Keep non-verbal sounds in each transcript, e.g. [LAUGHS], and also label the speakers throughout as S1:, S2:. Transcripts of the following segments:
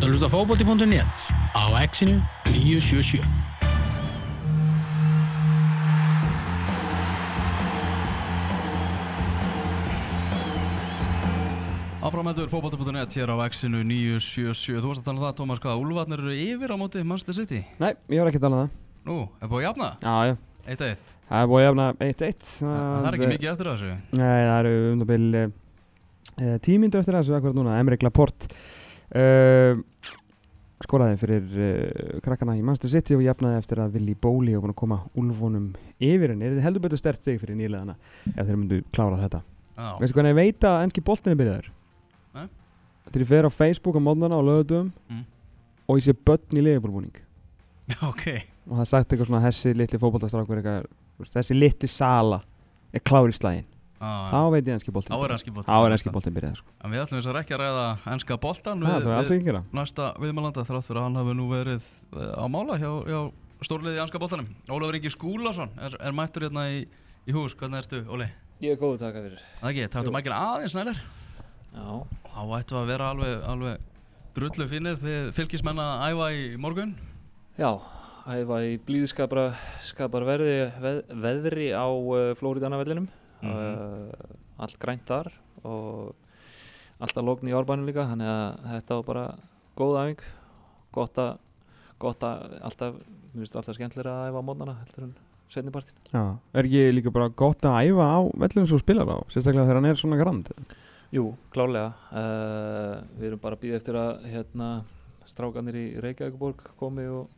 S1: ert að hlusta á fókbóti.net á exinu 977.
S2: Áframældur fókbalta.net hér á X-inu 977 Þú varst að tala um það, Tómas, hvað? Úlfarnir eru yfir á móti Manchester City
S3: Nei, ég var ekki að tala um það.
S2: Nú, er búið að jafna?
S3: Já, já.
S2: 1-1
S3: Það er búið að jafna 1-1.
S2: Það er ekki mikið eftir þessu
S3: Nei, það eru um það byrju uh, tímindu eftir þessu akkurat núna. Emrik Laporte uh, skoraði fyrir uh, krakkana í Manchester City og jafnaði eftir að Willi Bóli og koma úlfónum yfir henni. Þið heldur betur stert sig fyrir nýleðana ef þeir myndu klára þetta?
S2: Já,
S3: Veistu hvernig ég veit að ennski boltinni byrjaður?
S2: Nei.
S3: Þegar ég fer á Facebook á mótnana og lögutum
S2: Mm.
S3: og ég sé börn í liðbúlbúning [LAUGHS]
S2: ok
S3: og það er sagt eitthvað svona þessi litli veist, þessi litli sala er klár í slægin þá veit ég ennski boltin
S2: Þá er ennski boltinn.
S3: þá er ennski boltin byrjað sko.
S2: En við ætlum þess að ekki að ræða ennska boltan
S3: það er alls ekki að gera.
S2: næsta viðmælanda þrátt fyrir að hann hafi nú verið eh, á mála hjá, hjá stórliði ennska boltanum. Ólafur Ingi Skúlason er, er mættur hérna í, í hús. Hvernig ertu, Óli?
S4: Ég er góðu taka fyrir.
S2: Það ekki, taktu
S4: Jú.
S2: mækina aðeins nærður
S4: Já,
S2: Þá ættu að vera alveg, alveg drullu finnir þið fylgismenn að æfa
S4: veðri á uh, Allt grænt þar og alltaf lókn í árbænum líka þannig að þetta var bara góð æfing. Gott að, gott að alltaf, mér finnst alltaf skemmtilega að æfa á mótnana heldur en setnipartin
S3: Já, er ekki líka bara gott að æfa á vellum sem þú spilar á, sérstaklega þegar hann er svona grand?
S4: Jú, klálega uh, Við erum bara býða eftir að hérna, strákanir í Reykjavíkuborg komi og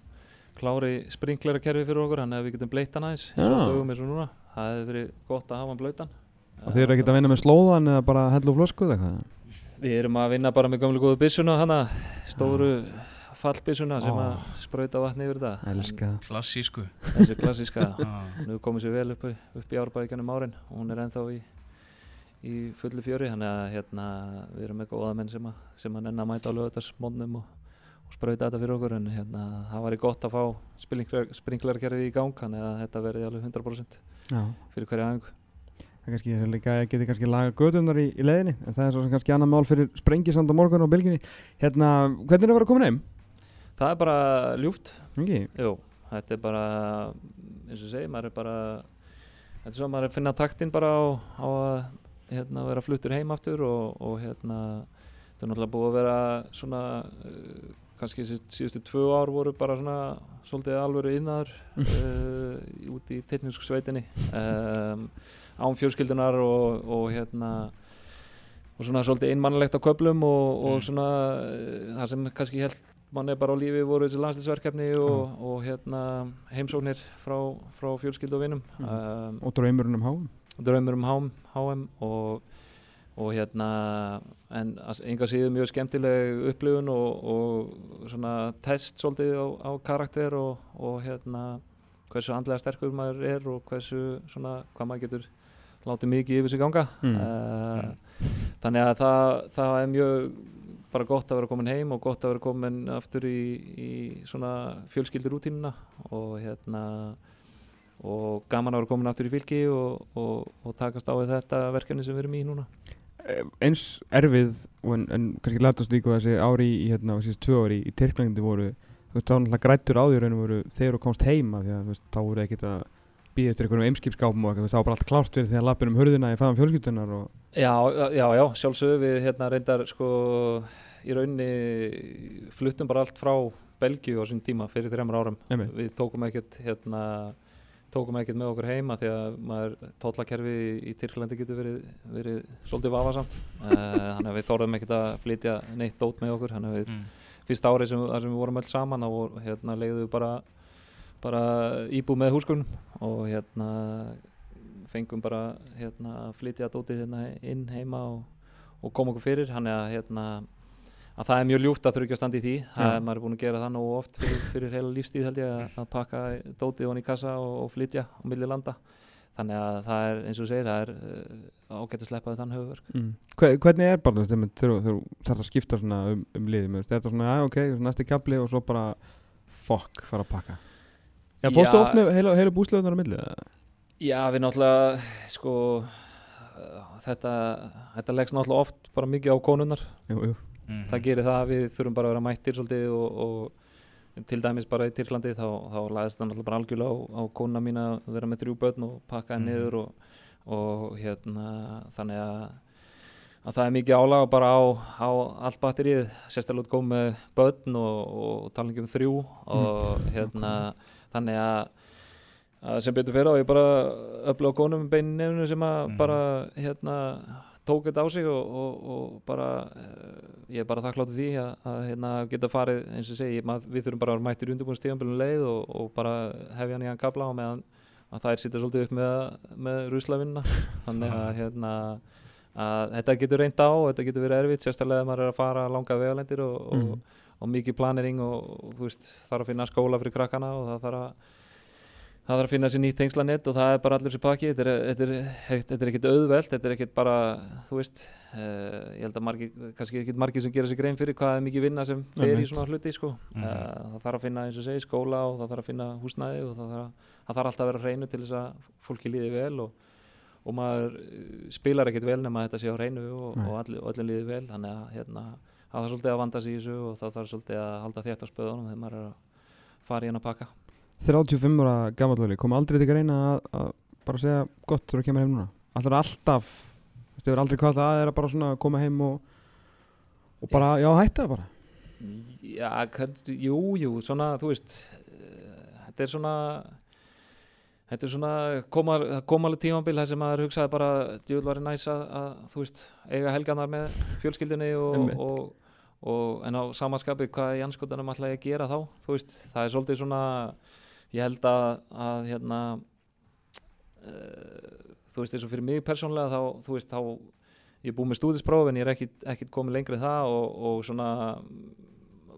S4: klári sprinklera kerfi fyrir okkur þannig að við getum bleitt hann aðeins eins og
S3: Já.
S4: á dögum eins og núna það hefði verið gott að hafa hann blautan.
S3: Og þeir eru ekkert að vinna með slóðan eða bara hellu og flösku eða eitthvað?
S4: Við erum að vinna bara með gömlu góðu byssuna hana, stóru fallbyssuna sem
S3: Ó.
S4: að sprauta vatni yfir þetta
S3: Elska. Það.
S2: Klassísku.
S4: Þessi klassíska.
S2: Já. [LAUGHS]
S4: Nú komið sér vel upp, upp í árbæðikannum árin. Og hún er ennþá í, í fullu fjöri þannig að hérna, við erum með góða menn sem að, sem að nenn að mæta á lögutarsmónum og, og sprauta þetta fyrir okkur. En hérna, það væri gott að fá sprinklarkerfið í gang þannig að þetta verði alveg 100%
S3: Já,
S4: fyrir hverja æfingu
S3: það er kannski, líka, geti kannski laga gödunar í, í leiðinni en það er svo sem kannski annar mál fyrir sprengisand á morgun og bylginni Hérna, hvernig er það að vera komin heim?
S4: Það er bara ljúft
S3: Ekki?
S4: Jú, þetta er bara eins og segi, maður er bara þetta er svo að maður er að finna taktinn bara á, á að hérna, vera fluttur heim aftur og, og hérna þetta er náttúrulega búið að vera svona uh, kannski síðustu tvö ár voru bara svona svolítið alvöru innar uh, [LAUGHS] út í teknísku sveitinni um, án fjölskyldunar og, og hérna og svona svolítið einmannlegt á köplum og, og
S2: Mm.
S4: svona uh, það sem kannski held mann er bara á lífi voru þessi landslisverkefni og, og hérna heimsóknir frá, frá fjölskyldu og vinum
S3: Mhm.
S4: um,
S3: Og draumurinn um háum
S4: draumur um HM, HM og, og hérna en enga síður mjög skemmtileg upplifun og, og svona test svolítið á, á karakter og, og hérna hversu andlega sterkur maður er og hversu svona hvað maður getur látið mikið yfir sig ganga.
S3: Mm.
S4: uh, þannig að það, það er mjög bara gott að vera komin heim og gott að vera komin aftur í, í svona fjölskyldurútínuna og hérna og gaman að vera komin aftur í fylki og, og, og takast á við þetta verkefni sem við erum í núna
S3: eins erfið en, en kannski lætast líka þessi ári í hérna, þessi tvö ári í Tyrklandi voru þú veist, þá náttúrulega grættur á því raun og voru þegar þú komst heima því að þú veist, þá voru ekkert að býða eftir einhverjum eimskipskápum og þú veist, þá var bara allt klárt fyrir því að lappin um hurðina í faðan fjölskyldunar og
S4: Já, já, já, sjálfsögðu við hérna reyndar sko í raunni fluttum bara allt frá Belgíu á sín tíma fyrir þreymar árum
S3: Einmitt.
S4: við tókum ekkert hérna tókum ekkert með okkur heima því að maður tollakerfi í, Tyrklandi getur verið, verið svolítið vafasamt. Uh, þannig að við þorðum ekkert að flytja neitt dót með okkur. Þannig að við
S2: Mm.
S4: fyrsta árið sem, sem við vorum öll saman þá hérna, leiðum við bara, bara íbúð með húsgögnum og hérna fengum bara hérna, flytja dótið hérna inn heima og, og koma okkur fyrir. Þannig að, hérna, að það er mjög ljúft að þurfa ekki að standa í því. Það er maður er búin að gera það nú oft fyrir, fyrir heila lífstíð held ég að, að pakka dótið hon í kassa og, og flytja á milli landa. Þannig að það er eins og segir það er uh, ágætt að sleppa við þann höfuverk
S3: mm. Hve- hvernig er bara þegar þú þarf að skipta um, um liðið? Með þetta svona, já ok, næsti kapli og svo bara fuck, fara að pakka. Já, fórstu oft með heila, heila búsleðunar á milli eða?
S4: Já, við náttúrulega sko uh, þetta, þetta leggst náttúrulega oft bara mikið á konunnar
S3: Jú, jú,
S2: Mhm.
S4: það gerir það að við þurfum bara að vera mættir svolítið og, og til dæmis bara í Tyrklandi þá, þá lagðist það náttúrulega bara algjörlega á, á kona mín að vera með þrjú börn og pakka henni
S2: Mhm.
S4: niður og, og hérna þannig að, að það er mikið álag bara á, á allt batterið sérstaklega út góð með börn og, og talingi um þrjú og hérna þannig að, að sem betur fyrir á ég bara öfla á konum með beinin nefnu sem að
S2: Mhm.
S4: bara hérna tók þetta á sig og, og, og bara eh, ég er bara þakkláttur því að, að hérna, geta farið eins og segi, mað, við þurfum bara að vera mættir undirbúin stíðanbjörnum leið og, og bara hefja hann í hann kabla og meðan að þær sitja svolítið upp með, með ruslavinna [LAUGHS] þannig að hérna að þetta getur reynd á og þetta getur verið erfitt sérstaklega ef maður er að fara langa vegalendir og, og,
S3: Mhm.
S4: og mikið planering og, og veist, þarf að finna skóla fyrir krakkana og það þarf að það þarf að finna sér nýtt tengslanett og það er bara allir sér pakki. Þetta er, þetta er, er ekkit auðvelt þetta er ekkit bara, þú veist uh, ég held að margir, kannski ekkit margir sem gera sér grein fyrir hvað er mikið vinna sem fer í svona hluti sko.
S2: Mhm.
S4: uh, það þarf að finna eins og segi skóla og það þarf að finna húsnæði og það þarf, að, það þarf alltaf að vera hreinu til þess að fólki líði vel og, og maður uh, spilar ekkit vel nema þetta sé á hreinu og, og allir, öllum líði vel. Þannig að hérna, það þarf svolítið að vanda sig í þessu og það þarf svolítið að halda þétt á spöðunum þegar maður er að fara í hann að pakka
S3: 35 ára gamallöli, kom aldrei til greina að, að bara segja gott þú kemur heim núna. Alltaf alltaf, þú veist, ég verð aldrei hvað það er að bara svona koma heim og, og bara, já, hætta það bara.
S4: Já, kannski, jú, jú, svona, þú veist, eh, þetta er svona, þetta er svona, koma, það kom alveg tímabil þar sem maður hugsaði bara, djúvel var næs að, að, þú veist, eiga helganar með fjölskyldunni og, og, og, en á samanskapi hvað í anskotanum ætla ég að gera þá, þú veist, það er svolítið svona, ég held að, að hérna, uh, þú veist, eins og fyrir mig persónlega þá, þú veist, þá, ég er búið með stúdispróf en ég er ekkit, ekkit komið lengri en það og, og svona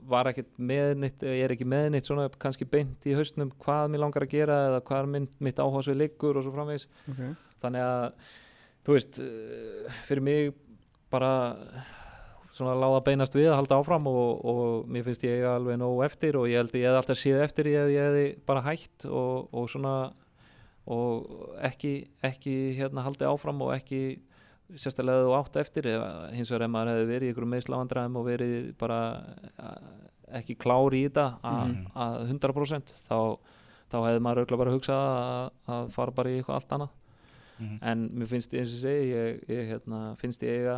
S4: var ekkit með neitt, ég er ekki með neitt svona kannski beint í haustnum hvað mér langar að gera eða hvað minn, mitt áherslu liggur og svo framvegis
S3: okay.
S4: þannig að þú veist, eh, fyrir mig bara svona láða beinast við að halda áfram og, og mér finnst ég alveg nóg eftir og ég held að ég hef alltaf séð eftir ég ef ég hefði bara hætt og, og svona og ekki, ekki hérna haldið áfram og ekki sérstaklega þú átt eftir hins vegar ef maður hefði verið í ykkur meðslavandræðum og verið bara ekki klári í þetta að að 100% þá, þá hefði maður auðvitað bara hugsað að, að fara bara í eitthvað allt annað
S2: Mhm.
S4: en mér finnst eins og segi ég, ég hérna, finnst ég eiga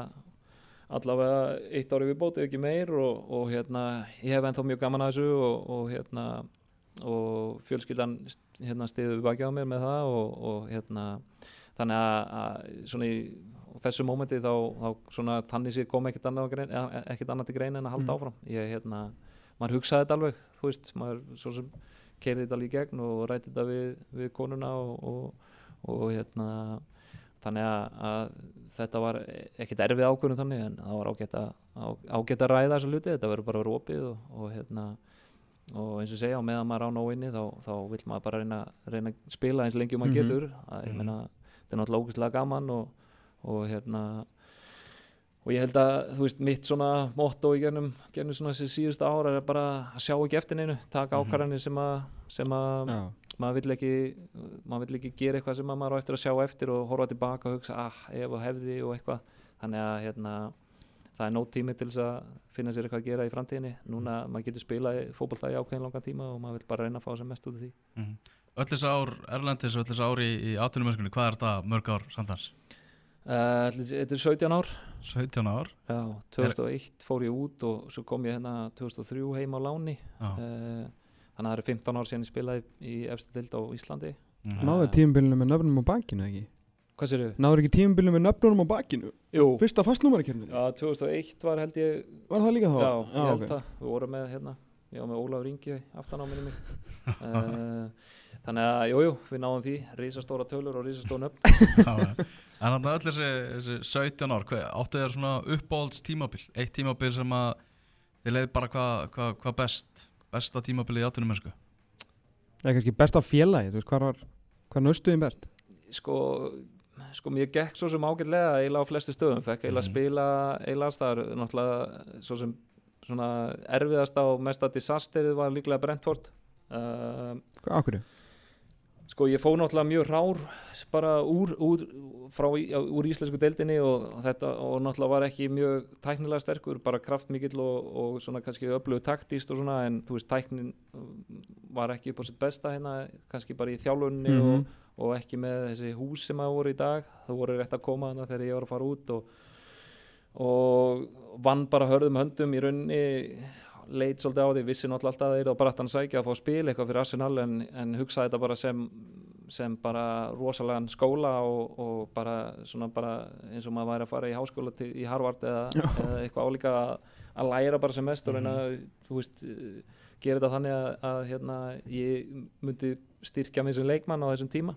S4: allavega eitt ári við bótið ekki meir og, og hérna ég hef ennþá mjög gaman að þessu og, og hérna og fjölskyldan hérna stiður baki á mér með það og, og hérna þannig að, að svona í þessu mómenti þá, þá svona þannig sé kom ekkert annað, grein, eh, ekkert annað til grein en að halda
S3: Mm.
S4: áfram ég hérna, maður hugsaði þetta alveg þú veist, maður svo sem keirði þetta alveg í gegn og rætti þetta við, við konuna og, og, og hérna þannig að, að þetta var ekkert erfið ákvörðun þannig en það var ágætt að, ágætt að ræða þessa hluti, þetta verður bara vera opið og, og hérna og eins og segja, á meðan maður á nóinni þá, þá vil maður bara reyna, reyna að spila eins lengi og maður
S3: Mhm.
S4: getur að, ég
S2: Mhm.
S4: meina, þetta er náttúrulega ógæslega gaman og, og hérna og ég held að, þú veist, mitt svona motto í gernum, gernum svona þessi síðustu ára er bara að sjá ekki eftir neinu taka
S2: Mhm.
S4: ákvarðanir sem að sem að maður vill ekki maður vill ekki gera eitthvað sem að maður á eftir að sjá eftir og horfa tilbaka og hugsa ah, ef og hefði og eitthvað þannig að hérna, það er nót tími til þess að finna sér eitthvað að gera í framtíðinni núna maður getur spilað fótbolta í ákveðin langan tíma og maður vill bara reyna að fá sem mest út af því
S2: Mhm. Öll þessi ár Erlendis og öll þessi ár í, í atvinnumöskunni, hvað er þetta mörg ár samtans?
S4: uh, Þetta er 17 ár
S2: 17 ár?
S4: Já, 2001 fór ég út og svo kom ég hérna 2003 heim á láni
S2: Já.
S4: uh, þannig að það eru 15 ár síðan ég spilaði í efstu dild á Íslandi
S2: Mhm.
S3: náður tímabilinu með nöfnum á bakinu ekki?
S4: Hvað sér þau?
S3: Náður ekki tímabilinu með nöfnum á bakinu?
S4: Jú,
S3: Fyrsta fastnúmarakerfinu?
S4: já, 2001 var held ég
S3: Var það líka þá?
S4: Já, ég held
S3: ok.
S4: það, við vorum með hérna ég var með Ólaf Ringi aftan á minni uh, þannig að, jújú, jú, við náðum því risastóra tölur og risastóra nöfn [LAUGHS]
S2: Já, já. En þannig að öll þessi, þessi 17 ár, hvað, áttu þér svona uppáhalds tímabil? Eitt tímabil sem að þið leið bara hvað hva, hva best, besta tímabil í atvinnumösku?
S3: Það er kannski besta félagi, þú veist, hvað var, hvað naustuðin best?
S4: sko, sko mér gekk svo sem ágætlega eiginlega á flestu stöðum, fekk eiginlega
S2: Mhm.
S4: að spila eiginlega þar, náttúrulega svo sem svona erfiðasta og mesta disasterið var líklega Brentford uh,
S3: Hvað, akkur?
S4: Sko ég fóð náttúrulega mjög rár bara úr, úr, frá, úr íslensku deildinni og þetta og náttúrulega var ekki mjög tæknilega sterkur, bara kraftmikill og, og svona kannski öflugu taktíst og svona en þú veist tæknin um, var ekki upp á sitt besta hérna, kannski bara í þjálfunni
S3: Mhm.
S4: og, og ekki með þessi hús sem að voru í dag, það voru rétt að koma þarna þegar ég var að fara út og, og vann bara hörðum höndum í rauninni leit svolítið á því, vissi náttúrulega alltaf að það er á brattan sækja að fá spil eitthvað fyrir Arsenal en, en hugsaði þetta bara sem, sem bara rosalegan skóla og, og bara svona bara eins og maður væri að fara í háskóla til, í Harvard eða, eða eitthvað álíka að, að læra bara sem mest og reyna að, þú veist, eh, gera þetta þannig að, að hérna, ég myndi styrkja mig sem leikmann á þessum tíma.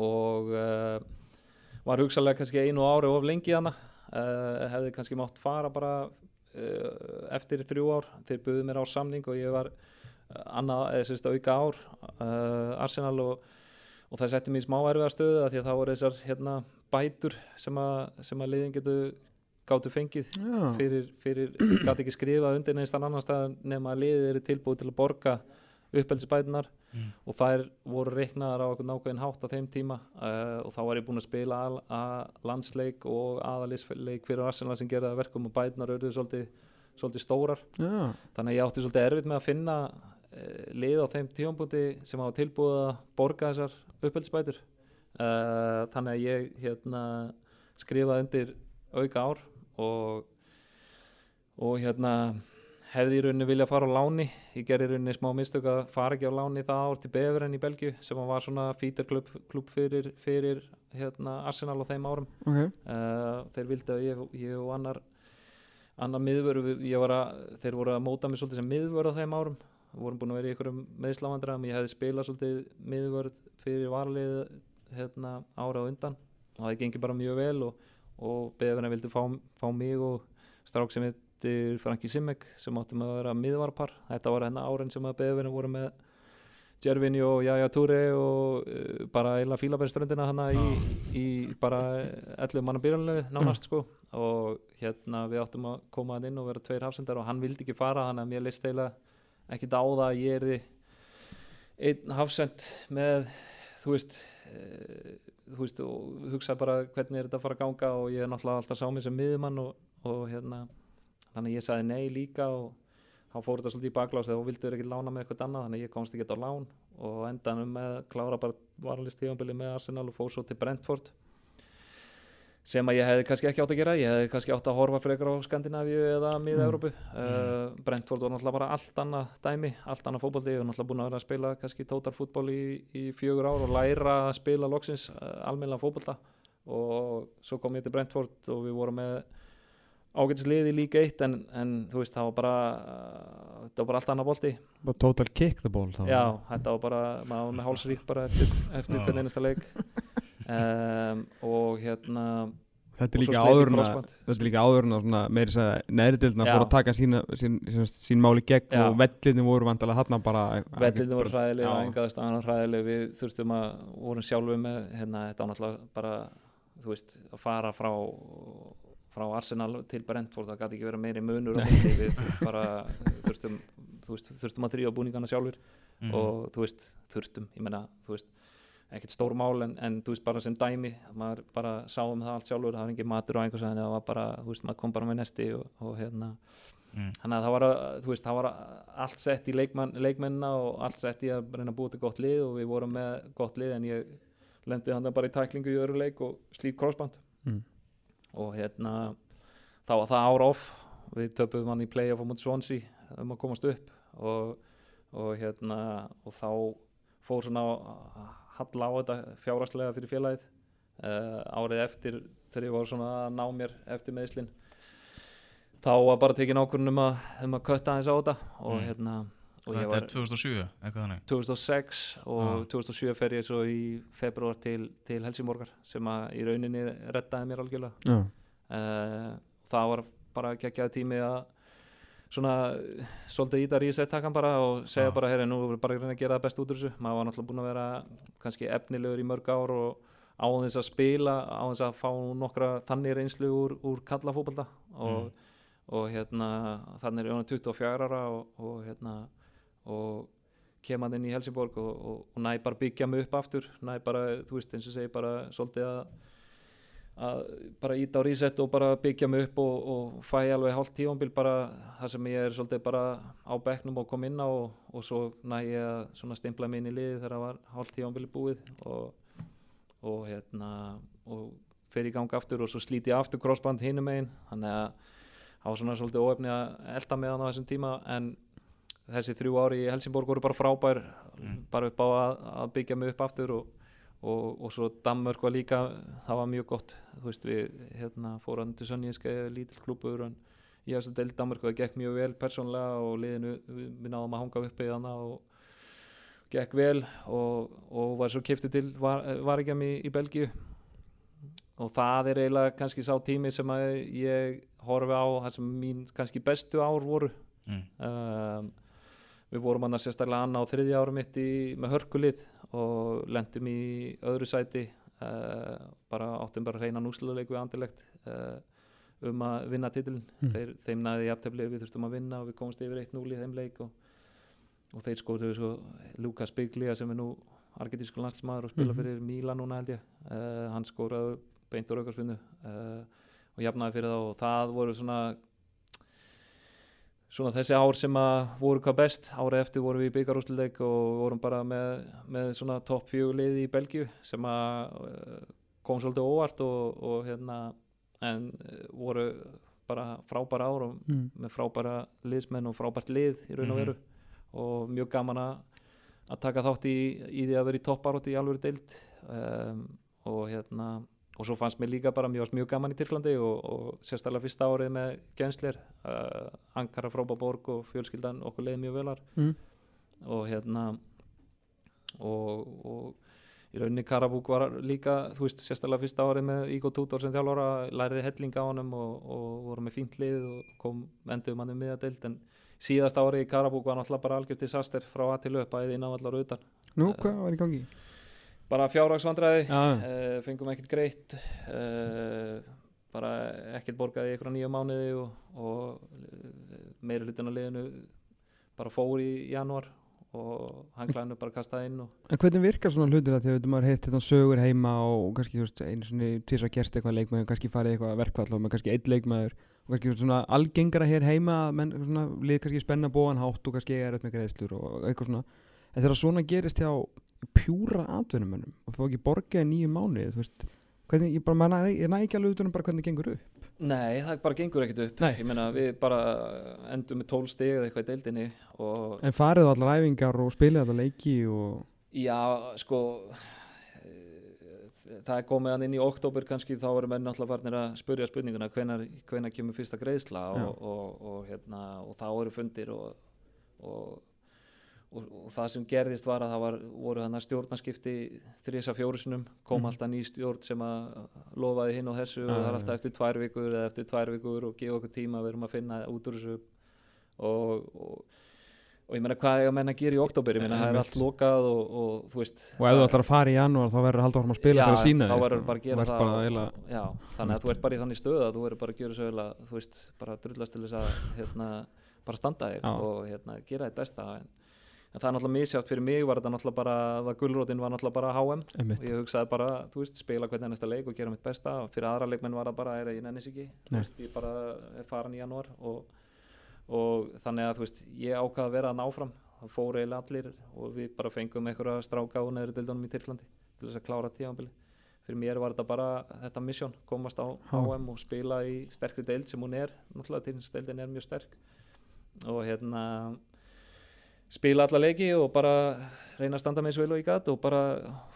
S4: Og uh, var hugsalega kannski einu ári of lengi hana uh, hefði kannski mátt fara bara eftir þrjú ár þeir buðu mér á samning og ég var uh, annað, eða sérst auka ár uh, Arsenal og, og það setti mér í smá erfiða stöðu því að það voru þessar hérna, bætur sem að, sem að liðin getur gátu fengið
S3: Já.
S4: fyrir, fyrir gæti ekki skrifa undir neins þann annan stað nema að liðið eru tilbúið til að borga uppeldisbætunar
S2: Mm.
S4: og þær voru reiknaðar á nákvæðin hátt á þeim tíma uh, og þá var ég búinn að spila al, að landsleik og aðalisleik fyrir Arsenal sem gerði að verkum og bætunar auðvitað svolítið, svolítið stórar
S3: Já.
S4: þannig að ég átti svolítið erfitt með að finna uh, lið á þeim tímapunkti sem hafa tilbúið að borga þessar uppeldisbætur uh, þannig að ég hérna skrifaði undir auka ár og og hérna hefði í rauninni vilja fara á láni. Ég gerði í rauninni smá mistök að fara ekki á láni það ár til Beveren í Belgíu sem var svona fítarklub klub fyrir, fyrir hérna, Arsenal á þeim árum.
S3: Ok.
S4: uh, þeir vildi að ég, ég og annar annar miðvöru að, þeir voru að móta mig svolítið sem miðvöru á þeim árum. Við vorum búin að vera í einhverjum meðslavandræðum ég hefði spilað svolítið miðvörð fyrir varlið hérna, ára á undan. Og það gengi bara mjög vel og, og beðurinn vildi fá, fá mig og strák sem heitir Franki Simek sem áttum að vera miðvarpar þetta var hérna árin sem að beðurinn voru með Jervinni og Jaja Túri og uh, bara eila fílabæðströndina hana í, í bara 11 manna byrjunlegu nánast sko. Og hérna við áttum að koma hann inn og vera tveir hafsendar og hann vildi ekki fara hann að mér leist eiginlega ekki það að ég erði einn hafsend með þú veist uh, þú veist og hugsa bara hvernig er þetta að fara að ganga og ég er náttúrulega alltaf sá mig sem miðumann og, og hérna þannig að ég sagði nei líka og þá fór þetta svolítið í baklás þegar þú vildur ekki lána með eitthvað annað þannig að ég komst ekki á lán. Og endanum með klára bara varalist tífambili með Arsenal og fór svo til Brentford sem að ég hefði kannski ekki átt að gera. Ég hefði kannski átt að horfa frekar á Skandinavíu eða miða-Európu uh, Brentford var náttúrulega bara allt annað dæmi allt annað fótbolti. Og náttúrulega búin að vera að spila kannski tótar fútból í, í fjögur ár og læra að spila loksins uh, almennilega fótbolta. Og svo kom ég til Brentford og við vorum með ágætis liði líka eitt en, en þú veist það var bara uh, það var bara allt annað
S3: Bara total kick the ball þá.
S4: já þetta var bara maður var með hálsrík bara eftir, eftir hvern einasta leik um, og hérna
S3: Þetta er
S4: og
S3: líka
S4: sleit í
S3: áður en að
S4: crossband.
S3: þetta er líka áður en að svona meiri segja neðri dildina
S4: Já.
S3: fór að taka sína, sín, sín, sín máli gegn
S4: Já.
S3: og vellinni voru vantilega hann bara
S4: Vellinu voru hræðilega,
S3: Já.
S4: engaðast annan hræðilega við þurftum að, vorum sjálfu með hérna, þetta var náttúrulega bara þú veist, að fara frá frá Arsenal til Brentford það gæti ekki verið meiri munur [LAUGHS] við bara þurftum, þú veist, þurftum að þrýja búningana sjálfur
S2: Mhm.
S4: og þú veist, þurftum, ég meina þú veist, ekkert stór mál en, en þú veist, bara sem dæmi, maður bara sá um það allt sjálfur, það var engin matur og einhvers veginn það var bara, þú veist, maður kom bara með nesti og, og hérna
S2: Mm.
S4: þannig að það var, að- þú veist, það var allt sett í leikmann, leikmennina og allt sett í að reyna að búa til gott lið og við vorum með gott lið en ég lendi og hérna þá var það ára off. Við töpum hann í play-off á mútið Swansea um að komast upp. Og, og hérna og þá fór svona að halla á þetta fjárhagslega fyrir félagið. Uh, árið eftir þegar ég var svona að ná mér eftir meðslinn þá var bara tekin ákvörðun um að, kötta aðeins á þetta. Og
S2: Mm.
S4: hérna
S2: Þetta
S4: var
S2: er 2007, eitthvað þannig
S4: 2006 og
S2: Ah.
S4: 2007 fer ég svo í februar til, til Helsingborgar sem að í rauninni reddaði mér algjörlega
S3: Já.
S4: uh, það var bara geggjaði tími að svona eh, svolítið í setttakan bara og segja
S2: Já.
S4: bara herri nú erum við bara að gera það best út úr þessu maður var náttúrulega búin að vera kannski efnilegur í mörg ár og á þess að spila á þess að fá nokkra þannig reynslu úr, úr kallafóbalda og, og hérna þannig er ég 24 ára og, og hérna og kem hann inn í Helsingborg og, og, og næ bara byggja mig upp aftur. Næ bara, þú veist, eins og segi bara svolítið að að bara íta á reset og bara byggja mig upp og, og fæ alveg hálft tífambil bara það sem ég er svolítið bara á bekknum og kom inn á og, svo næ ég að svona stimpla mig inn í liði þegar það var hálft tífambil búið og, hérna og fer í gang aftur og svo slíti ég aftur crossband hinum einn þannig að það var svona svolítið óefni að elda með hann á þessum tíma en þessi þrjú ári í Helsingborg voru bara frábær bara upp á að, að byggja mig upp aftur og og, og svo Danmörk var líka það var mjög gott. Þú veist við hérna fórum til Sönníska lítill klúpur en ég hafði deilt Danmörk og það gekk mjög vel persónlega og liðinu við, náðum að hanga uppi þannig og gekk vel og, og var svo kiptið til var, Varegjam í, í Belgíu. Og það er eiginlega kannski sá tími sem að ég horfi á það sem mín kannski bestu ár voru.
S2: Mm.
S4: um, við vorum hann að sérstaklega annað á þriðja ára mitt í, með hörkulið og lendum í öðru sæti uh, bara áttum bara reyna núsluleik við andilegt uh, um að vinna titilin
S3: Mm.
S4: þeir, þeim næði jafntefli við þurftum að vinna og við komumst yfir 1-0 í þeim leik og, og þeir skoðuðu svo Lukas Biglia sem er nú argetísku landsmaður og spila
S3: Mhm.
S4: fyrir Míla núna held ég uh, hann skoraði beint úr aukarspinnu uh, og jafnaði fyrir það og það voru svona svona þessi ár sem að voru hvað best árið eftir vorum við í byggarúsleik og vorum bara með, með svona topp fjögulið í Belgíu sem að uh, kom svolítið óvart og, og hérna en uh, voru bara frábæra ár og
S3: mm.
S4: með frábæra liðsmenn og frábært lið í raun og veru. Og mjög gaman að að taka þátt í, í því að vera í topparótt í alvöru deild. Um, og hérna og svo fannst mér líka bara mjög, mjög gaman í Tyrklandi og, og sérstaklega fyrsta árið með genslir uh, Ankara frábá borg og fjölskyldan okkur leiði mjög velar
S3: Mm.
S4: og hérna og, og í rauninni Karabúk var líka þú veist sérstaklega fyrsta árið með Ígo Tútor sem þjálfara læriði helling á honum og, og voru með fínt lið og kom endur manni miðadeild en síðast árið í Karabúk var náttúrulega bara algjört disaster frá að til upp bæði inn á allar utan
S3: Nú,
S4: Eh,
S3: hvað var í gangi?
S4: Bara fjárhagsvandræði
S3: Já,
S4: uh, fengum ekkert greitt uh, bara ekkert borgaði í einhverja nýja mánuði og, og meiri hlutin á liðinu bara fór í janúar og hann klæðinu bara kastaði inn
S3: En hvernig virkar svona því að veitum maður heitt þetta sögur heima og kannski þú veist, einu svona tvis að gerst eitthvað leikmaður, kannski farið eitthvað verkvall og með kannski einn leikmaður og kannski þú veist, svona algengara hér heima menn svona lið kannski spenna bóan hátt og kannski er með greiðslur og eitthvað svona. En þegar svona gerist hjá pjúra atvinnumönnum og fá ekki borgaði nýju veist, hvernig, ég bara, næ- ég næ ekki alveg utanum bara hvernig það gengur upp.
S4: Nei, það bara gengur ekkert upp.
S3: Nei.
S4: ég meina við bara endum með 12 stig eða eitthvað í deildinni og
S3: en farið á allar æfingar og spilið allar leiki og
S4: Já, sko eh, það er komið inn í oktober kannski þá eru menn alltaf farnir að spurja spurninguna hvenar, hvenar kemur fyrsta greiðsla og, og, og, hérna, og þá eru fundir og, og, og, það sem gerðist var að það var, voru þannig stjórnarskipti þrisa fjórusinum, kom
S3: Mhm.
S4: alltaf ný stjórn sem að lofaði hinn og þessu
S3: Já,
S4: og það er alltaf eftir tvær vikur eða eftir tvær vikur og gefa okkur tíma við erum að finna út úr þessu og, og og ég meina hvað er að menna að gera í oktober ég meina það er allt lokað og, og þú veist
S3: og ef þú ætlar að fara í janúar þá verður að halda áfram að spila
S4: Já,
S3: fyrir að sína
S4: þá
S3: þig,
S4: verður
S3: sko.
S4: bara að gera það og-
S3: eiginlega-
S4: já, þannig að þú ert bara í þannig stöð að þú verður bara að gera svo vel að þú veist, bara drullast til þess að hérna, bara standa þig og hérna, gera þitt besta en, en það er náttúrulega misjátt fyrir mig var þetta náttúrulega bara, var gulrótin var náttúrulega bara HM
S3: Einmitt.
S4: og ég hugsaði bara, þú veist, spila hvernig næsta leik og gera mitt besta. Og fyrir aðra leikmenn var það bara, er ég nennis ekki. Veist, ég bara er farin í janúar og, og þannig að þú veist, ég ákvað að vera að náfram það fóru eiginlega allir og við bara fengum einhverja stráka á neðri dildunum í Tyrklandi til þess að klára tíðanbili fyrir mér var þetta bara þetta mission komast á
S3: Ha.
S4: HM og spila í sterkri deild sem hún er. Náttúrulega týrnsdeildin er mjög sterk og hérna spila alla leiki og bara reyna að standa með svo vel og ég gat og bara,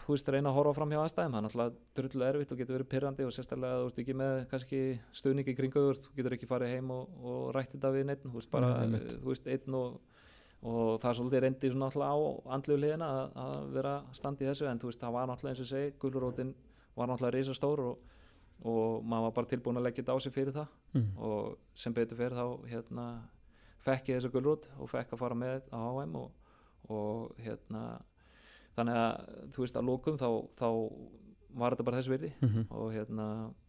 S4: þú veist, reyna að horfa fram hjá aðstæðum. Það er náttúrulega drullu erfitt og getur verið pyrrandi og sérstaklega þú ert ekki með kannski stuðningi kringu þú getur ekki farið heim og, og rætt þetta við neitt, þú veist, bara,
S3: Nei,
S4: þú veist, einn og, og það er svolítið reyndi svona náttúrulega á andlu hliðina að, að vera standi í þessu. En þú veist, það var náttúrulega eins og segi, gulrótin var náttúrulega risastór og, og maður var bara tilbúin að leggja þetta á sig fyrir það.
S3: Mm.
S4: og sem betur fyrir þá hérna fekk ég þessu gulrót og fekk að fara með á HM og, og hérna þannig að þú veist að lókum þá, þá var þetta bara þessu virði
S3: Mhm.
S4: og hérna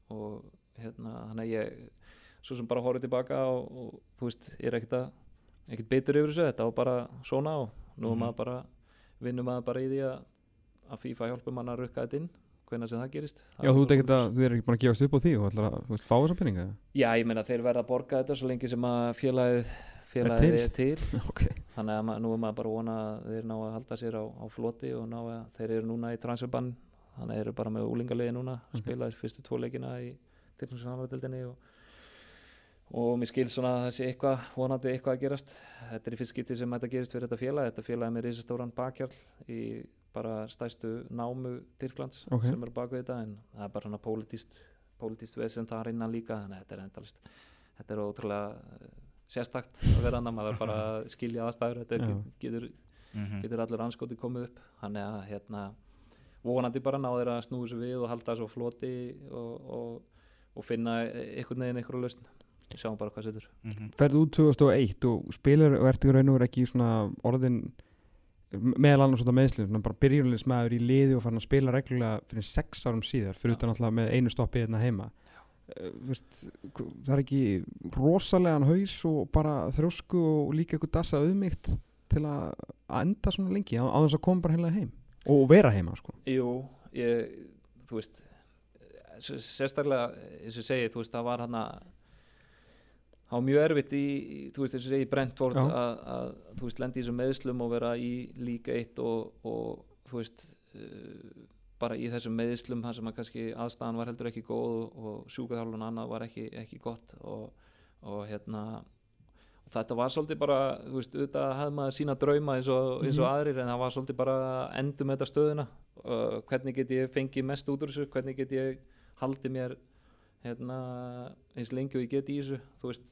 S4: og hérna þannig að ég svo sem bara horfði tilbaka og, og þú veist ég er ekkert að ekkert bitur yfir þessu þetta var bara svona og nú
S2: Mhm.
S4: maður bara vinnum maður bara í því að, að FIFA hjálpum mann að rukka þetta inn hvenær sem það gerist
S3: Já, þú
S4: bara
S3: ekkert að, þú er ekki búin að gefast upp á því og ætlar að, fá þessa peninga
S4: Já, ég meina þeir verða að borga þetta svo lengi sem að félagið félagið
S3: til.
S4: er til [LAUGHS]
S3: Ok,
S4: þannig að nú er maður bara vona að þeir ná að halda sér á, á floti og ná að þeir eru núna í transferbann þannig að þeir eru bara með úlingaliði núna
S3: Ok.
S4: okay. spila þessi fyrstu tvo leikina í tilfæmsinsanardeldinni og, og mér skil svona að það sé eitthvað vonandi eitthvað að gerast þetta er í fyrst skipti sem þetta gerist fyrir þetta félag þetta félag er með risastóran bakkjarl í bara stæstu námu Tyrklands
S3: Ok.
S4: sem eru bak við þetta en það er bara hana pólitíst pólitíst vesen þar innan líka þannig að þetta er endalist þetta er ótrúlega sérstakt að vera annar maður bara að skilja aðstæður þetta
S3: Já.
S4: get- getur,
S2: Mhm.
S4: getur allir anskoti komið upp þannig að hérna vonandi bara ná þeir að snúi sig við og halda svo floti og, og, og finna einhvern veginn einhverju lausn við sjáum bara hvað setur
S2: Mhm.
S3: ferðu út 2001 og spilar og ertu í raun og veru ekki svona orðin meðal annars svona meðslum, svona bara byrjunleismæður í liði og farin að spila reglulega fyrir sex árum síðar, fyrir utan alltaf með einu stoppi hérna heima veist, það er ekki rosalegan haus og bara þrjósku og líka eitthvað dassa auðmygt til að enda svona lengi á, á þess að koma bara heila heim og vera heima sko.
S4: Jú, ég, þú veist sérstaklega, eins og segi, þú veist, það var hann að það var mjög erfitt í, þú veist, eins og segi, Brentford að, þú veist, lendi í þessum meðslum og vera í líka eitt og, og þú veist uh, bara í þessum meðslum þar sem að kannski aðstæðan var heldur ekki góð og, sjúkaþjálfun annað var ekki, ekki gott og, og hérna og þetta var svolítið bara, þú veist, auðvitað hafði maður sína drauma eins og, eins og
S3: Mhm.
S4: aðrir en það var svolítið bara endum þetta stöðuna. Uh, hvernig get ég fengið mest út úr þessu? Hvernig get ég haldið mér hérna, eins lengi og ég get í þessu? Þú veist,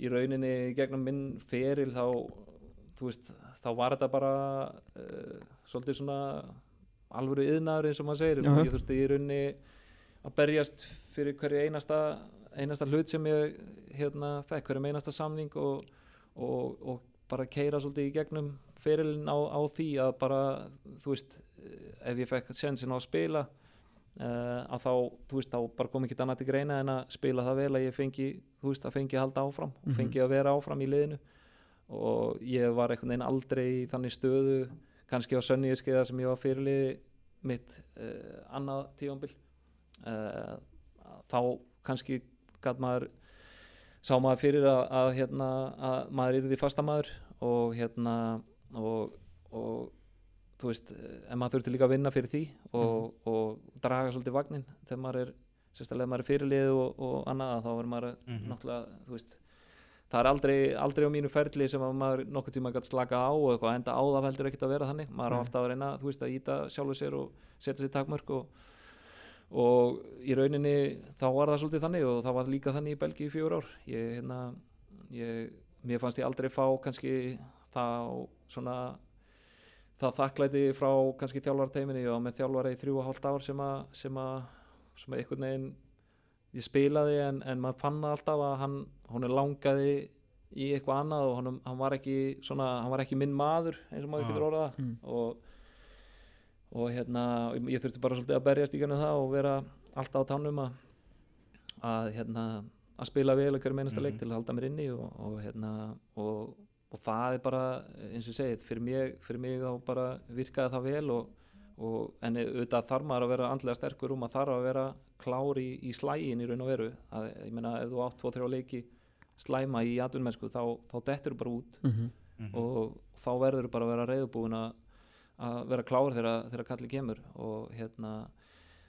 S4: í rauninni gegnum minn feril þá þú veist, þá var þetta bara uh, svolítið svona alvöru yðnaður eins og maður segir
S3: Já, já.
S4: ég þurfti í rauninni að berjast fyrir hverju einasta einasta hlut sem ég hérna fekk, hverjum einasta samning og, og, og bara keira svolítið í gegnum ferilin á, á því að bara þú veist, eh, ef ég fekk sensin á að spila uh, að þá, þú veist, þá bara kom ekki annað til greina en að spila það vel að ég fengi þú veist, að fengi að halda áfram og
S3: Mhm.
S4: fengi að vera áfram í liðinu og ég var einhvern veginn aldrei í þannig stöðu kannski á sönniðiskeiða sem ég var fyrirliði mitt uh, annað tífambil uh, þá kannski gæt maður sá maður fyrir að, að, hérna, að maður yrði fastamaður og hérna og, og þú veist, en maður þurfti líka að vinna fyrir því og, og draga svolítið vagnin þegar maður er, sérstaklega maður er fyrirlið og, og annað, þá er maður
S2: Mhm.
S4: náttúrulega, þú veist það er aldrei, aldrei á mínu ferli sem að maður nokkuð tíma gætt slaka á og eitthvað enda á það heldur ekkert að vera þannig. Maður á
S3: Nei.
S4: alltaf að reyna, þú veist, að íta sjálfur sér og setja sér takmörk og, og í rauninni þá var það svolítið þannig og það var líka þannig í Belgíu í fjögur ár. Ég, hérna, ég, mér fannst ég aldrei fá kannski þá svona það þakklæti frá kannski þjálfarteiminni og með þjálfara í þrjú og hálft ár sem að sem að, sem að einhvern veginn ég spilaði en, en maður fann alltaf að hann, er langaði í eitthvað annað og hann, hann var ekki svona, hann var ekki minn maður eins og maður
S2: Ah.
S4: getur orðað það
S3: Mm.
S4: og, og hérna ég þurfti bara svolítið að berjast í gennum það og vera alltaf á tánum að að hérna að spila vel ekkert meinasta leik
S2: Mhm.
S4: til að halda mér inni og, og hérna og, og það er bara eins og segið fyrir mig, fyrir mig þá bara virkaði það vel og, og en auðvitað þarf maður að vera andlega sterkur um að þarf að vera klár í, í slægin í raun og veru að, ég meina ef þú átt 2-3 leiki slæma í atvinnmennsku þá, þá dettur þú bara út
S3: Mhm.
S2: Mhm.
S4: og þá verður þú bara að vera reyðbúin að, að vera klár þegar, þegar kalli kemur og hérna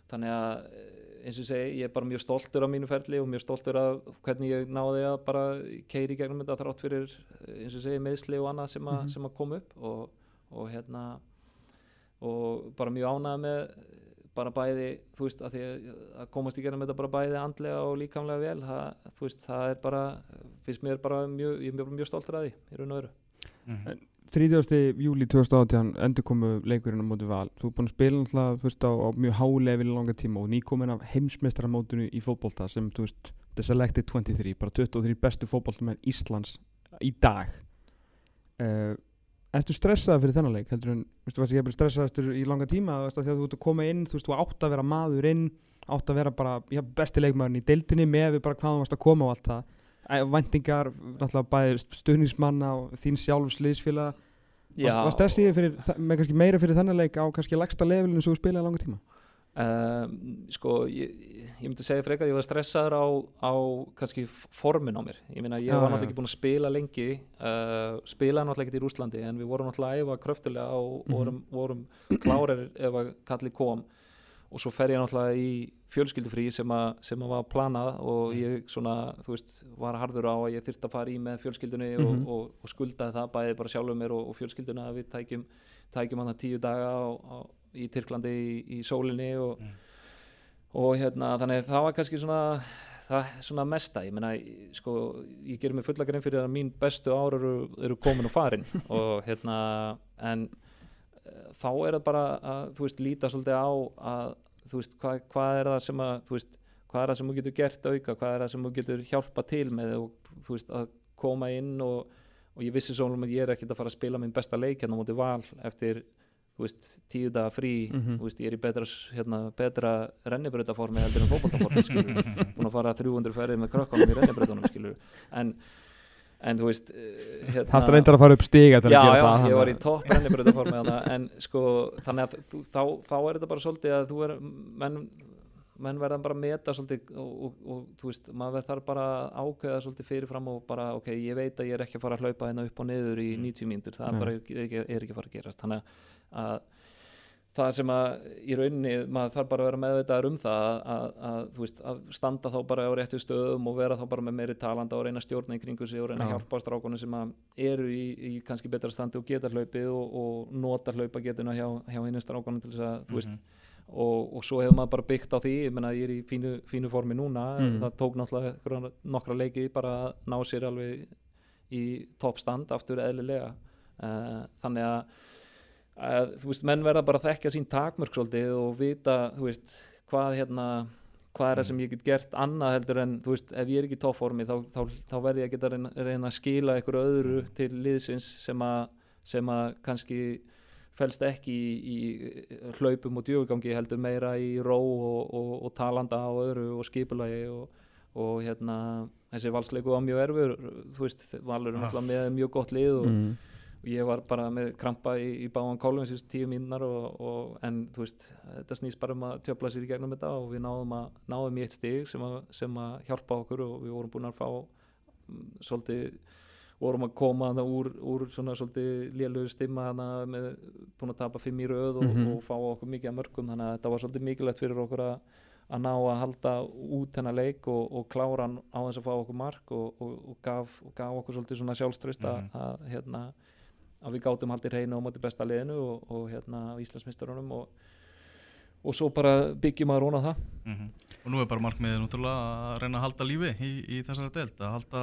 S4: þannig að eins og ég segi ég er bara mjög stoltur af mínu ferli og mjög stoltur af hvernig ég náði að bara keiri í gegnum þetta þrátt fyrir eins og ég segi meðsli og annað sem, a,
S3: Mhm.
S4: sem að koma upp og, og hérna og bara mjög ánægð með bara bæði, þú veist, að því að, komast í gegnum þetta bara bæði andlega og líkamlega vel, það, þú veist, það er bara finnst mér bara mjög, ég er mjög, mjög stoltur að því, í raun og veru
S2: Mhm.
S3: 30. júli 2018 endur komu leikurinn á móti val þú er búin að spila náttúrulega fyrst á, á mjög hálefi í langa tíma og nýkomin af heimsmeistaramótinu í fótbolta sem þú veist, the selected 23 bara 23 bestu fótboltamenn Íslands í dag uh, Ertu stressaði fyrir þennan leik heldur en, þú veist, þú varst ekki að stressaðastur í langa tíma af því að þú ert að koma inn, þú veist, þú átt að vera maður inn átt að vera bara, já, besti leikmaðurinn í deildinni með við bara hvað þú varst að koma og allt það Æ, væntingar, náttúrulega bæði stuðningsmanna og þín sjálfs liðsfélag
S4: Já.
S3: Var, var stressið fyrir, með kannski meira fyrir þannig leik á kannski lagsta levelinu sem þú spilaði langa tíma?
S4: Um, sko, ég, ég myndi segja frekar að ég var stressaður á, á kannski formin á mér ég meina ég
S3: Já,
S4: var náttúrulega ekki búinn að spila lengi uh, spilaði náttúrulega ekki í Rúslandi en við vorum náttúrulega að æfa kröftulega og
S3: Mhm.
S4: vorum, vorum klárir ef að kalli kom og svo fer ég náttúrulega í fjölskyldufrí sem, a, sem að var planað og ég svona, þú veist, var harður á að ég þyrfti að fara í með fjölskyldunni
S3: Mhm.
S4: og, og, og skuldaði það bæði bara sjálfur mér og, og fjölskylduna að við tækjum, tækjum hann tíu daga á, í Tyrklandi í, í sólinni og, og hérna þannig að það var kannski svona það svona mesta, ég meina sko, ég gerir mig fulla grein fyrir að mín bestu ár eru, eru komin og farin [LAUGHS] og hérna en eh, þá er það bara að þú veist líta svolítið á að þú veist hvað, hvað er það sem að þú veist hvað er það sem þú getur gert auka hvað er það sem þú getur hjálpa til með og þú veist að koma inn og, og ég vissi svo að ég er ekkert að fara að spila minn besta leik hérna móti val eftir veist, tíu daga frí
S3: Mhm.
S4: þú veist, ég er í betra, hérna, betra rennibrautaformi heldur en fótboltaformi skilur [LAUGHS] búin að fara 300 ferðið með krökkunum í rennibrautunum skilur en, en þú veist eh, hérna,
S3: Þarftu reyndar að fara upp stiga til
S4: já,
S3: að gera
S4: já,
S3: það
S4: ég
S3: þannig
S4: var í topp rennibrautaformi þarna, en sko, þannig að þú, þá, þá er þetta bara svolítið að þú er menn, menn verða bara að meta svolítið og, og, og þú veist, maður þarf bara að ákveða svolítið fyrirfram og bara, ok, ég veit að ég er ekki að fara að hlaupa hérna upp og niður í 90 mínútur, það er ekki, er ekki að fara að gerast. Þannig að það sem að í rauninni maður þarf bara að vera meðvitaður um það að, að, að, veist, að standa þá bara á réttu stöðum og vera þá bara með meiri talanda og reyna að stjórna í kringu sig og reyna að
S3: Já.
S4: hjálpa strákunum sem að eru í, í kannski betra standi og geta hlaupið og, og nota hlaupagetuna hjá, hjá hinnu strákunum til þess að þú veist og, og svo hefur maður bara byggt á því ég menna ég er í fínu, fínu formi núna
S3: Mm.
S4: það tók náttúrulega nokkra leiki bara að ná sér alveg í toppstand aftur eðlilega uh, þannig að, að þú veist, menn verða bara að þekkja sín takmörk svolítið og vita þú veist, hvað hérna hvað er það sem ég get gert annað heldur en þú veist, ef ég er ekki í toppformi þá, þá, þá verði ég að geta reyna, reyna að skila einhverju öðru til liðsins sem að, sem að kannski felst ekki í, í hlaupum og djögugangi heldur meira í ró og, og, og talanda og öðru og skipulagi og, og hérna þessi valsleiku var mjög erfur þú veist, Valur er náttúrulega með mjög gott lið og,
S3: Mm.
S4: Og ég var bara með krampa í, í báðan kólum þessi tíu mínunar og, og, en þú veist, þetta snýst bara um að tjöfla sér í gegnum þetta og við náðum, að, náðum í eitt stig sem að, sem að hjálpa okkur og við vorum búin að fá mm, svolítið vorum að koma hana úr, úr svona svolítið lélögu stimma hana með búin að tapa fimm í röð og,
S3: Mhm.
S4: og fá okkur mikið að mörgum þannig að þetta var svolítið mikilvægt fyrir okkur að að ná að halda út hennar leik og, og klára hann á þess að fá okkur mark og, og, og, gaf, gaf okkur svolítið svona sjálfströst að,
S2: Mhm.
S4: að, hérna, að við gátum haldið hreinu á móti besta liðinu og, og hérna Íslandsmistarunum og, og svo bara byggjum að róna það
S2: Mhm. Og nú er bara markmiðið náttúrulega að reyna að halda lífi í, í þessari deild, að halda,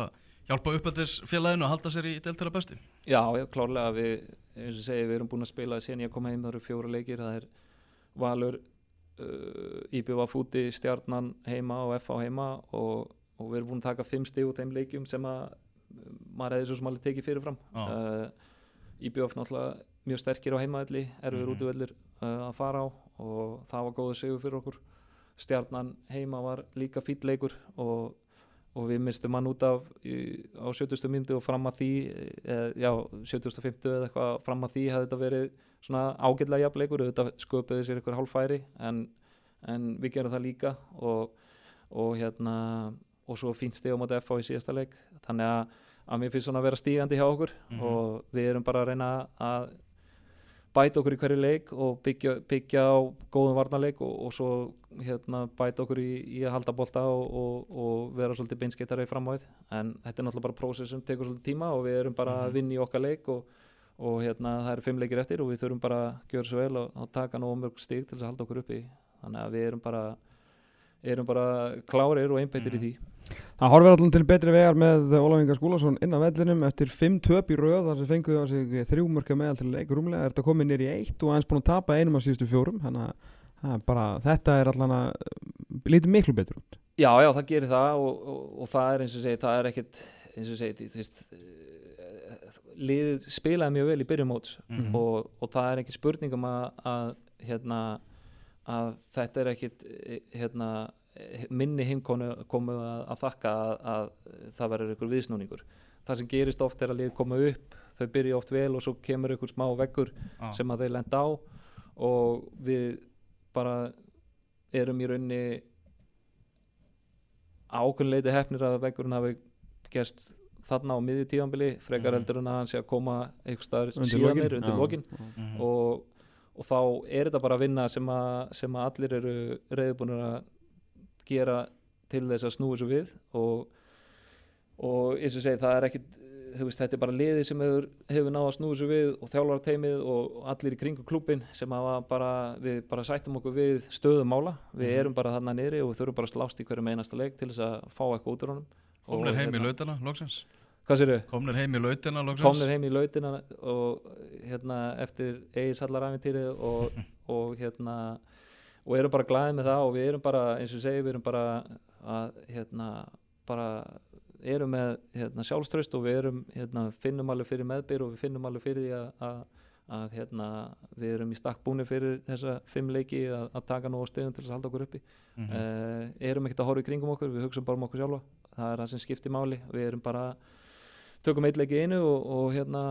S2: hjálpa uppeldisfélaginu að halda sér í deild þeirra bestu.
S4: Já, klárlega við, eins og segi, við erum búin að spila síðan ég kom heim, það eru fjóra leikir það er Valur uh, IBV fúti, Stjarnan heima og FH heima og, og við erum búin að taka fimm stig úr þeim leikjum sem að maður hefði svo sem alveg tekið fyrirfram uh, IBV náttúrulega mjög sterkir á heimavelli erfiður mm útivellir uh, að fara á og það var góður sigur fyrir okkur Stjarnan heima var líka fýll leikur og og við mistum hann út af í, á 70. myndu og fram að því eða, já, 7050 eða eitthvað fram að því hefði þetta verið svona ágætlega jafnleikur, þetta sköpuði sér eitthvað hálfæri en, en við gerum það líka og, og hérna og svo fínt stig á móti FH í síðasta leik þannig að, að mér finnst svona að vera stígandi hjá okkur
S2: Mhm.
S4: og við erum bara að reyna að bæta okkur í hverju leik og byggja, byggja á góðum varnarleik og, og svo hérna, bæta okkur í, í að halda bolta og, og, og vera svolítið beinskeittari fram á því en þetta er náttúrulega bara prósess sem tekur svolítið tíma og við erum bara
S2: Mhm.
S4: að vinna í okkar leik og, og hérna, það eru fimm leikir eftir og við þurfum bara að gjöra svo vel og, taka nóg mörg stig til þess að halda okkur uppi þannig að við erum bara erum bara klárir og einbættir
S2: Mhm.
S4: í því
S3: Það horfir allan til betri vegar með Ólaf Inga Skúlason inn á vellinum eftir 5 töp í röð þar sem fenguðu á sig þrjú mörka meðal til leik rúmlega. Er þetta komið nýr í eitt og aðeins búin að tapa einum á síðustu fjórum? Þannig að það bara, þetta er allan að lítið miklu betur út.
S4: Já, já, það gerir það og, og, og það er eins og segi, það er ekkit eins og segi, þú veist eh, liðið spilaði mjög vel í byrjum móts
S2: Mhm.
S4: og, og það er ekki spurningum að, að hérna að þetta er ekkit eh, hérna, minni heimkonu komu að, að þakka að, að það verður ykkur viðsnúningur það sem gerist oft er að lið koma upp þau byrja oft vel og svo kemur einhver smá veggur
S2: Já.
S4: sem að þeir lenda á og við bara erum í raunni ákveðleiti hefnir að veggurinn hafi gerst þarna á miðju tífambili frekar
S2: Mhm.
S4: heldur en að hann sé að koma einhver staðar
S3: Undir
S4: síðan meir undir
S3: Já.
S4: lokin
S2: Mhm.
S4: og, og þá er þetta bara vinna sem að, sem að allir eru reyðbúinir að gera til þess að snúi svo við og, og eins og segi það er ekkit veist, þetta er bara liði sem hefur, hefur náð að snúi svo við og þjálfara teimið og allir í kringu klúbin sem bara, við bara sættum okkur við stöðum mála, við
S2: Mhm.
S4: erum bara þarna niðri og við þurfum bara að slást í hverjum einasta leik til þess að fá eitthvað út úr honum.
S2: Komnir
S4: Og
S2: heim í
S4: hérna-
S2: lautina, loksins. Komnir heim í lautina, loksins.
S4: Komnir heim í lautina og hérna eftir eigisallar æfintýri og, [LAUGHS] og hérna og erum bara glæðið með það og við erum bara eins og segi við erum bara að hérna bara erum með hérna, sjálfströst og við erum hérna, finnum alveg fyrir meðbyr og við finnum alveg fyrir því að, að, að hérna, við erum í stakk búni fyrir þessa fimm leiki að, að taka nú á stegum til þess að halda okkur uppi.
S2: Mhm.
S4: uh, erum ekkert að horfa í kringum okkur við hugsaum bara um okkur sjálfa. Það er það sem skiptir máli. Við erum bara tökum eitt leik í einu og, og hérna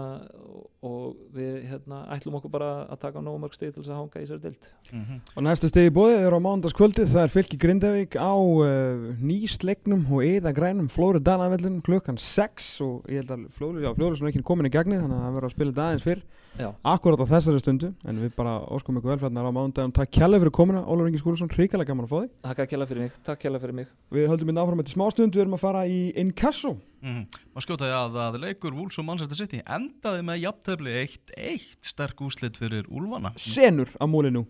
S4: og, og við hérna ætlum okkur bara að taka nógu mörg stig til þess að hanga í sér dild
S2: Mhm.
S3: Og næstu stegi bóðið er á mánudagskvöldið, það er fylki Grindavík á uh, nýsleiknum og eða grænum Flóri Danavellin klukkan 6 og ég held að Flóri, já, Flóri er svona ekki komin í gegni þannig að það verður að spila þetta aðeins fyrr akkurat á þessari stundu en við bara óskum ykkur velfræðnar á mánudagum takk kjærlega fyrir komuna, Ólafur Ingi Skúlusson hrikalega gaman að fá þig.
S4: Takk að kjalla fyrir mig, takk kjalla fyrir mig.
S3: Við höldum inn áfram eftir smástund, við erum að fara í Inkasso.
S2: Mhm. Má skjóta því að, að leikur Wolves og Manchester City endaði með jafntefli 1-1 sterk úslit fyrir Úlfana.
S3: Senur á múlinu